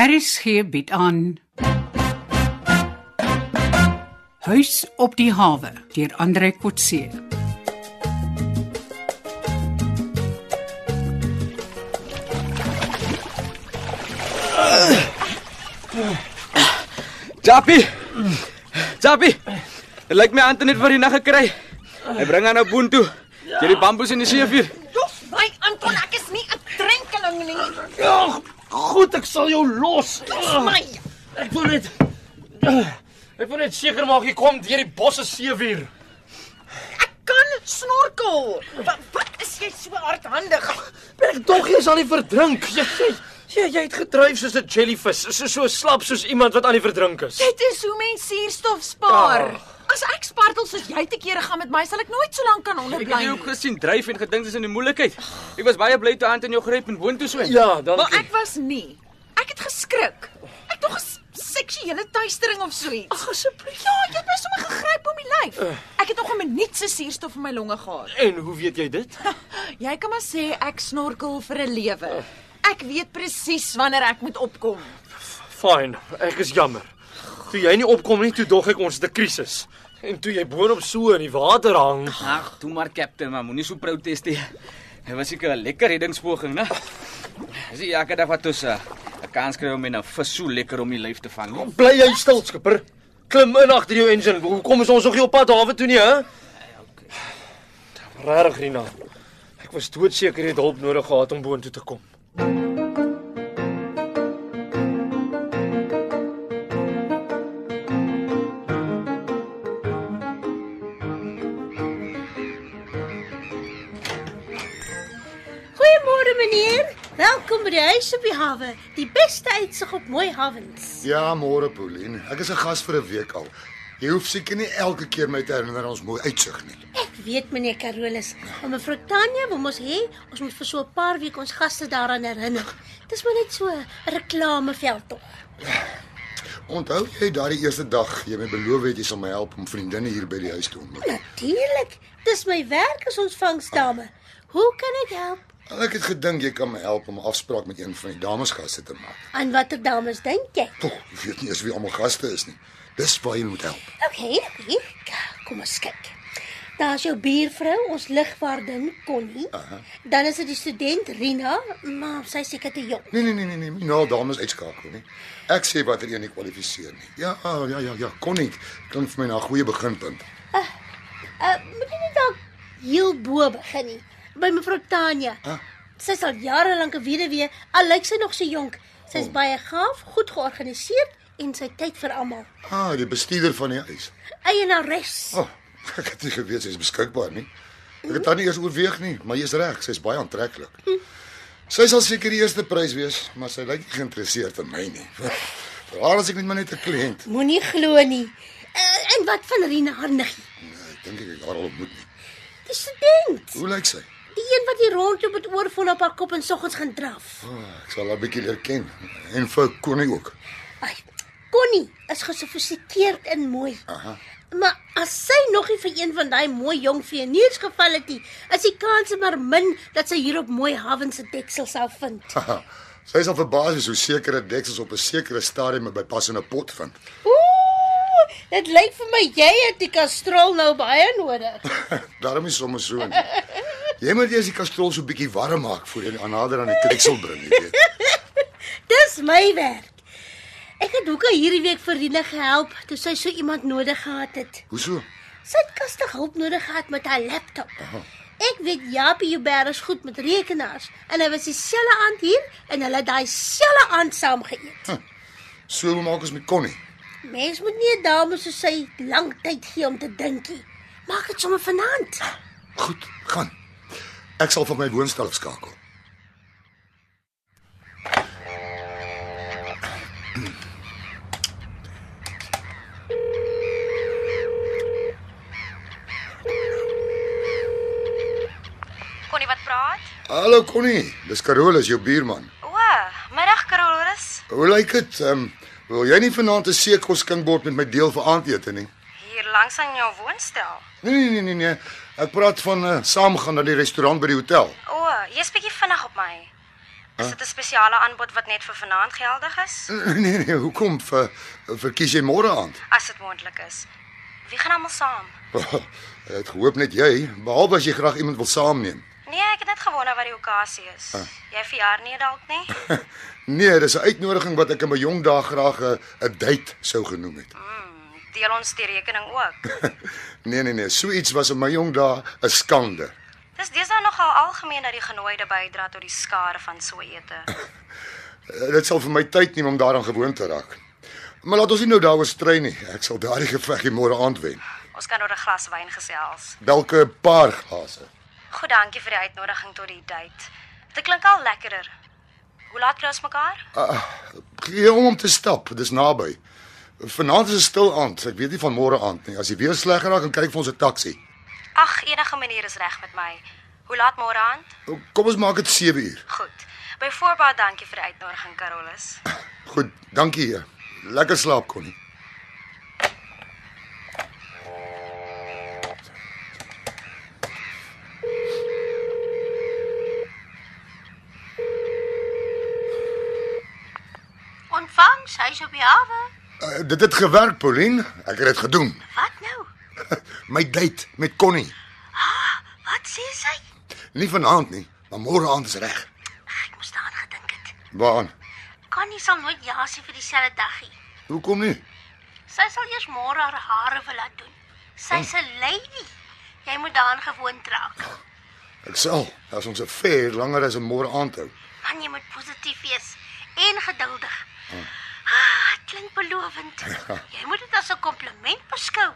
RSG bied aan Huis op die hawe deur Andre Kotse. Jappie. Jappie. Dit lyk my Anton het vir die nag gekry. Hy bring aan 'n boon toe. Jy die bamboes in die seevuur. My Anton, ek is nie 'n drenkeling nie. Ag, goed, ek sal jou los. My. Ek wil net Ek wil net seker maak jy kom deur die bosse seevuur. Ek kan snorkel. Wat, wat is jy so hardhandig? Ek dog jy sal nie verdrink. Jy jy jy, jy het gedryf soos 'n jellyvis, so so slap soos iemand wat aan die verdrink is. Dit is hoe mens suurstof spaar. Ah. As ek spartel soos jy te kere gaan met my, sal ek nooit so lank kan Ek het onderbly. jou ook gesien dryf en gedink dis in die moeilikheid. Ek was baie bly toe Anton jou gryp en boontoe swem. Ja, dankie. Maar ek was nie. Ek het geskrik. Ek dog 'n seksuele tuistering of so iets. Ag asseblief. Ja, jy het my sommer gegryp om die lyf. Ek het nog 'n minuut se suurstof in my longe gehad. En hoe weet jy dit? Jy kan maar sê ek snorkel vir 'n lewe. Ek weet presies wanneer ek moet opkom. Fyn, ek is jammer. Toe jy nie opkom nie, toe dog ek ons het 'n krisis. En toe jy boonop so in die water hang. Ag, toe maar kaptein, maar moenie so protes nie. Dit was seker 'n lekker reddingspoging, né? Dis nie elke dag wat ons uh, 'n kans kry om in 'n vis so lekker om die lyf te vang nie. Bly jy stil, skipper. Klim in agter jou engine. Hoekom is ons nog nie op pad hawe toe nie, hè? Regtig, Rina. Ek was doodseker jy het hulp nodig gehad om boontoe te kom. Goeiemôre huis op die hawe. Die beste uitsig op mooi hawens. Ja, môre Pauline. Ek is 'n gas vir 'n week al. Jy hoef seker nie elke keer my te herinner aan ons mooi uitsig nie. Ek weet meneer Carolus, maar mevrou Tanya wil mos hê ons moet vir so 'n paar weke ons gaste daaraan herinner. Dis maar net so 'n reklameveld tog. Onthou jy daardie eerste dag jy my beloof het jy sal my help om vriendinne hier by die huis te ontmoet? Natuurlik. Dis my werk as ontvangsdame. Hoe kan ek help? Wel, Ek het gedink jy kan my help om 'n afspraak met een van die damesgaste te maak. Aan watter dames dink jy? Tog, jy weet nie eens wie almal gaste is nie. Dis waar jy moet help. Okay, okay. Kom ons kyk. Daar's jou buurvrou, ons ligwaardin Connie. Aha. Dan is dit die student Rina, maar sy seker te jonk. Nee nee nee nee nee, nie nou dames uitskakel nie. Ek sê watter een nie kwalifiseer nie. Ja, ah, ja ja ja, kon nie. Klink vir my na 'n goeie beginpunt. Uh, moet jy nie dalk heel bo begin nie by mevrou Tanya. Ah. Sy's al jare lank 'n weduwee, al lyk sy nog so jonk. Sy's Oh. baie gaaf, goed georganiseer en sy tyd vir almal. Ah, die bestuurder van die huis. Eienares. Oh, ek het nie geweet sy is beskikbaar nie. Ek het haar nie eers oorweeg nie, maar jy's reg, sy's baie aantreklik. Sy sal seker die eerste prys wees, maar sy lyk nie geïnteresseerd in my nie. Vir haar as ek net maar net 'n kliënt. Moenie glo nie. Uh, en wat van Rina haar niggie? Nee, ek dink ek het haar al ontmoet nie. Die student. Hoe lyk sy? Die een wat hier rondloop met oorvol op haar kop en soggens gaan draf. Oh, ek sal haar bietjie leer ken en vir Connie ook. Ai, Connie is gesofistikeerd en mooi. Aha. Maar as sy nog nie vir een van daai mooi jong vleeniers geval het nie, is die kans maar min dat sy hier op mooi hawens se deksel sal vind. Haha, sy sal verbaas wees hoe sekere deksels op 'n sekere stadium by passende pot vind. Ooh, dit lyk vir my jy het die kastrol nou baie nodig. Daarom is sommer so. Nie. Jy moet eers die kastrol so bietjie warm maak voor jy aan nader aan die deksel bring, jy weet. Dis my werk. Ek het Hoeka hierdie week vir Rina gehelp toe sy so iemand nodig gehad het. Hoeso? Sy het kastig hulp nodig gehad met haar laptop. Ek weet Japie Joubert is goed met rekenaars en hy was dieselfde aand hier en hulle het daai selfde aand saam geëet. So hoe maak ons met Connie? Mens moet nie 'n dame soos sy lank tyd gee om te dinkie. Maak dit sommer vanaand. Goed, gaan. Ek sal van my woonstel skakel. Connie wat praat? Hallo Connie, dis Carolus, jou buurman. O, middag Carolus. Hoe lyk dit? Ehm, um, wil jy nie vanaand 'n seekos skinkbord met my deel vir aandete nie? Hier langs aan jou woonstel. Nee nee nee nee nee. Ek praat van uh, saamgaan na die restaurant by die hotel. O, jy's bietjie vinnig op my. Is dit 'n spesiale aanbod wat net vir vanaand geldig is? Nee nee, hoekom vir vir kies jy môre aand? As dit moontlik is. Wie gaan almal saam? Ek het gehoop net jy, behalwe as jy graag iemand wil saamneem. Nee, ek het net gewonder wat die okasie is. Jy verjaar nie dalk nie? Nee, dis 'n uitnodiging wat ek in my jong dae graag 'n 'n date sou genoem het. Deel ons die rekening ook. Nee nee nee, so iets was in my jong dae 'n skande. Dis deesdae nogal algemeen dat die genooide bydra tot die skare van so ete. Eh, Dit sal vir my tyd neem om daaraan gewoon te raak. Maar laat ons nie nou daaroor stry nie. Ek sal daardie geveg môre aand wen. Ons kan oor 'n glas wyn gesels. Dalk 'n paar glase. Goed, dankie vir die uitnodiging tot die date. Dit klink al lekkerder. Hoe laat kry ons mekaar? Gee om om te stap, dis naby. Vanaand is 'n stil aand. Ek weet nie van môre aand nie. As jy weer sleg raak, dan kyk vir ons 'n taxi. Ag, enige manier is reg met my. Hoe laat môre aand? Kom ons maak dit 7 uur. Goed. Byvoorbeeld dankie vir die uitnodiging, Carolus. Goed, dankie. Lekker slaap, Connie. Ontvangs, hy's op die hawe. Uh, dit het gewerk, Pauline. Ek het dit gedoen. Wat nou? My date met Connie. Wat sê sy? Nie vanaand nie, maar môre aand is reg. Ek moes daaraan gedink het. Waar? Connie sal nooit ja sê vir dieselfde daggie. Hoekom nie? Sy sal eers môre haar hare wil laat doen. Sy's 'n lady. Jy moet daaraan gewoond raak. Ek sal. As ons 'n fair langer as 'n môre aand hou. Man, jy moet positief wees en geduldig. Ah, dit klink belovend. Jy moet dit as 'n kompliment beskou.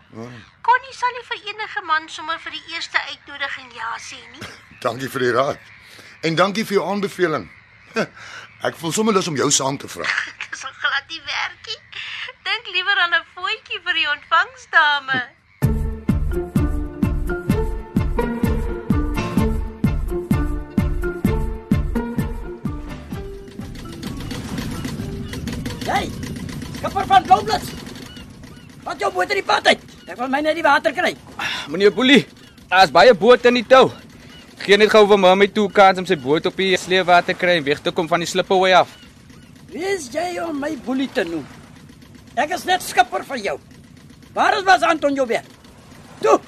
Connie sal nie vir enige man sommer vir die eerste uitnodiging ja sê nie. Dankie vir die raad. En dankie vir jou aanbeveling. Ek voel sommer lus om jou saam te vra. Dis al glad nie werkie. Dink liewer aan 'n voetjie vir die ontvangsdame. Skipper van Bloublits. Wat jou boot in die pad uit? Ek wil my net die water kry. Meneer Boelie, daar's baie bote in die tou. Geen net gou vir my toe kans om sy boot op die sleewater kry en weg te kom van die slipaway af. Wie is jy om my boelie te noem? Ek is net skipper van jou. Waar is was Anton weer? Toe.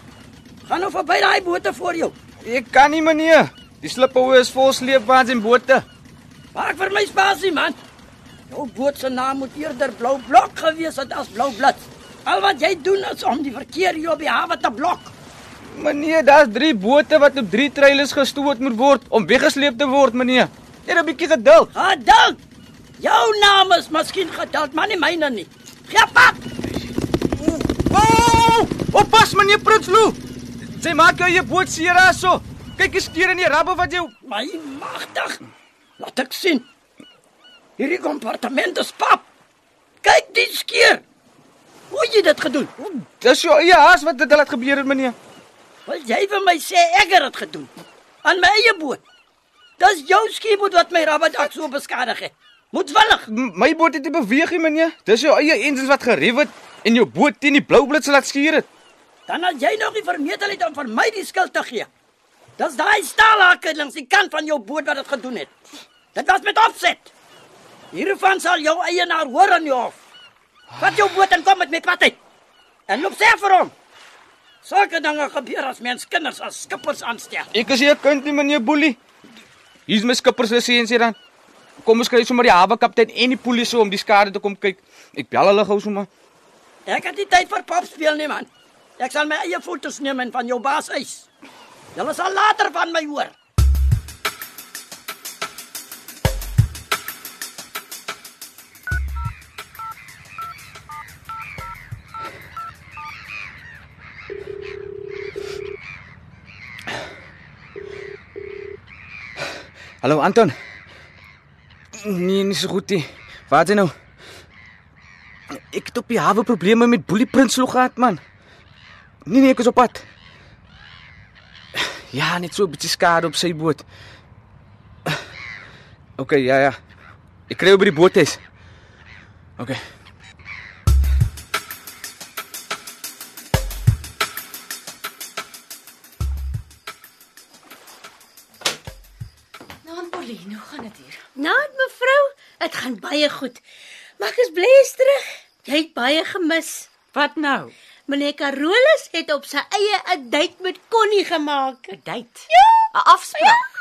Gaan nou verby daai bote voor jou. Ek kan nie meneer. Die slipaway is vol sleepwaens en bote. Maak vir my spasie man. Jou boot se naam moet eerder blou blok gewees het as blou blits. Al wat jy doen is om die verkeer hier op die hawe te blok. Meneer, daar's 3 bote wat op 3 treilers gestoot moet word om weggesleep te word, meneer. Net 'n bietjie geduld. Geduld. Jou naam is miskien geduld, maar nie myne nie. Gee pap. Oh! Oppas meneer Prinsloo. Sy maak jou boot seer aso. Kyk die skeer in die rabbe wat jy My magtig. Laat ek sien. Hierdie kompartement is pap. Kyk die skeer. Hoe het jy dit gedoen? Dis jou eie haas wat dit laat gebeur het, meneer. Wil jy vir my sê ek het dit gedoen? Aan my eie boot. Dis jou skieboot wat my rabbedak so beskadig het. Moedwillig. M my boot het nie beweeg nie, meneer. Dis jou eie engines wat gerief het en jou boot teen die blou blits laat skuur het. Dan as jy nog nie vermetelheid om vir my die skuld te gee. Dis daai staalhakke langs die kant van jou boot wat dit gedoen het. Dit was met opset. Hiervan sal jou eienaar hoor aan jou hof. Vat jou boot en kom met my pad uit. En loop sê vir hom. Sulke dinge gebeur as mens kinders as skippers aanstel. Ek is nie 'n kind nie, meneer Boelie. Hier's my skipperslisensie dan. Kom ons kry sommer die hawe kaptein en die polisie om die skade te kom kyk. Ek bel hulle gou sommer. Ek het nie tyd vir pop speel nie man. Ek sal my eie foto's neem en van jou baas eis. Julle sal later van my hoor. Hallo Anton. Nee, nie so goed nie. Wat is nou? Ek het op die hawe probleme met Boelie Prinsloo gehad, man. Nee nee, ek is op pad. Ja, net so 'n bietjie skade op sy boot. OK, ja ja. Ek kry oor die boot is. OK. Nou, Pauline, hoe gaan dit hier? Nou, mevrou, dit gaan baie goed. Maar ek is bly jy's terug. Jy het baie gemis. Wat nou? Meneer Carolus het op sy eie 'n date met Connie gemaak. 'n Date? Ja. 'n Afspraak.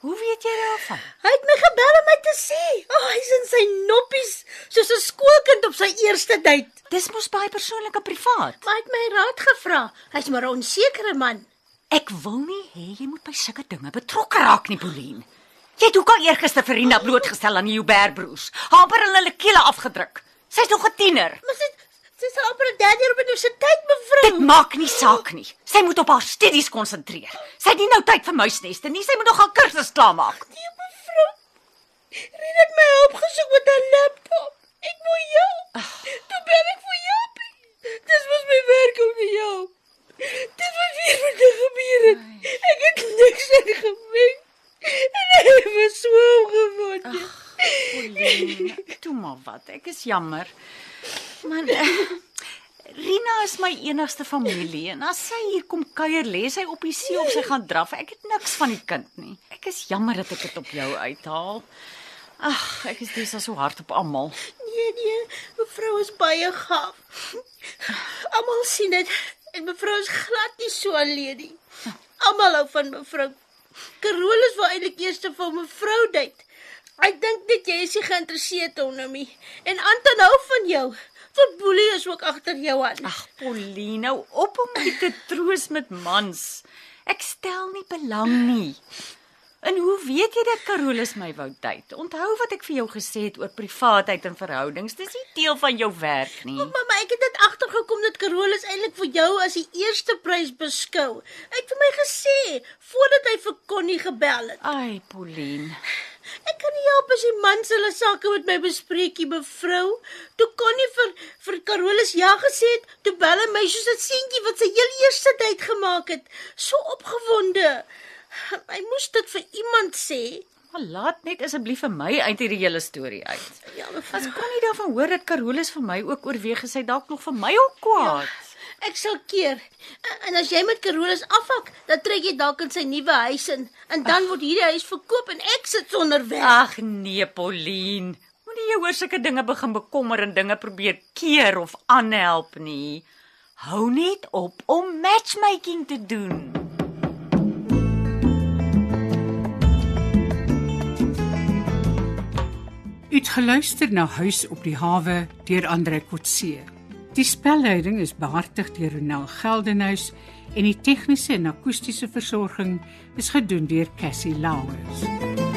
Hoe weet jy daarvan? Hy het my gebel om my te sê. O, oh, hy's in sy noppies, soos 'n skoolkind op sy eerste date. Dis mos baie persoonlik en privaat. Maar hy het my raad gevra. Hy's maar 'n onsekere man. Ek wil nie hê jy moet by sulke dinge betrokke raak nie, Pauline. Jy het ook al eergister vir Rina blootgestel aan die Joubert broers. Haper hulle hulle kele afgedruk. Sy's nog 'n tiener. Maar sy sy's op 'n derde jaar op universiteit, mevrou. Dit maak nie saak nie. Sy moet op haar studies konsentreer. Sy het nie nou tyd vir muisneste nie. Sy moet nog haar kursus klaarmaak. Nee, mevrou. Rina het my hulp gesoek met 'n laptop. Ek moet help. Toe bel ek vir jou. Dis mos my werk om te help. Dit wat weer my gebeur het. Ek het niks gemeng. En hy my so geword. Pauline, toe maar wat. Ek is jammer. Man, eh, Rina is my enigste familie en as sy hier kom kuier, lê sy op die see of sy gaan draf. Ek het niks van die kind nie. Ek is jammer dat ek dit op jou uithaal. Ag, ek is dis so hard op almal. Nee, nee, mevrou is baie gaaf. Almal sien dit en mevrou is glad nie so alleen nie. Almal hou van mevrou. Carolus wou eintlik eers vir mevrou date. Ek dink net jy is nie geïnteresseerd hom nie. En Anton hou van jou. Tot Boelie is ook agter jou aan. Ag, Pauline, nou op om my te troos met mans. Ek stel nie belang nie. En hoe weet jy dat Carolus my wou date? Onthou wat ek vir jou gesê het oor privaatheid en verhoudings. Dis nie deel van jou werk nie. Mamma, ek het dit agtergekom dat Carolus eintlik vir jou as die eerste prys beskou. Hy het vir my gesê voordat hy vir Connie gebel het. Ai, Pauline. Ek kan nie help as die mans hulle sake met my bespreekie, mevrou. Toe Connie vir vir Carolus ja gesê het, toe bel hy my soos 'n seentjie wat sy heel eerste date gemaak het. So opgewonde. Hy moes dit vir iemand sê. Maar laat net asseblief vir my uit hierdie hele storie uit. Ja, As mevrou. kon nie daarvan hoor dat Carolus vir my ook oorweeg gesê dalk nog vir my ook kwaad. Ek sal keer. En as jy met Carolus afhak, dan trek jy dalk in sy nuwe huis in en dan word hierdie huis verkoop en ek sit sonder werk. Ag nee, Pauline. Moenie jou oor sulke dinge begin bekommer en dinge probeer keer of aanhelp nie. Hou net op om matchmaking te doen. U het geluister na Huis op die hawe deur Andre Kotse. Die spelleiding is behartig deur Ronel Geldenhuys en die tegniese en akoestiese versorging is gedoen deur Cassie Lauers.